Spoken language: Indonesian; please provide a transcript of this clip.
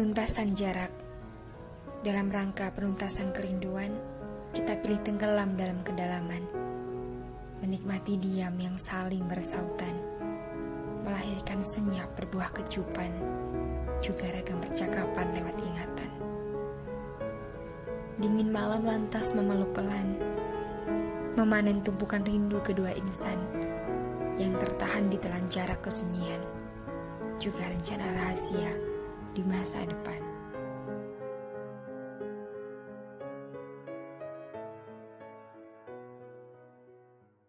Penuntasan jarak. Dalam rangka penuntasan kerinduan Kita pilih tenggelam dalam kedalaman. Menikmati diam yang saling bersautan. Melahirkan senyap berbuah kecupan. Juga ragam percakapan lewat ingatan. Dingin malam lantas memeluk pelan. Memanen tumpukan rindu kedua insan Yang tertahan di telan jarak kesunyian. Juga rencana rahasia di masa depan.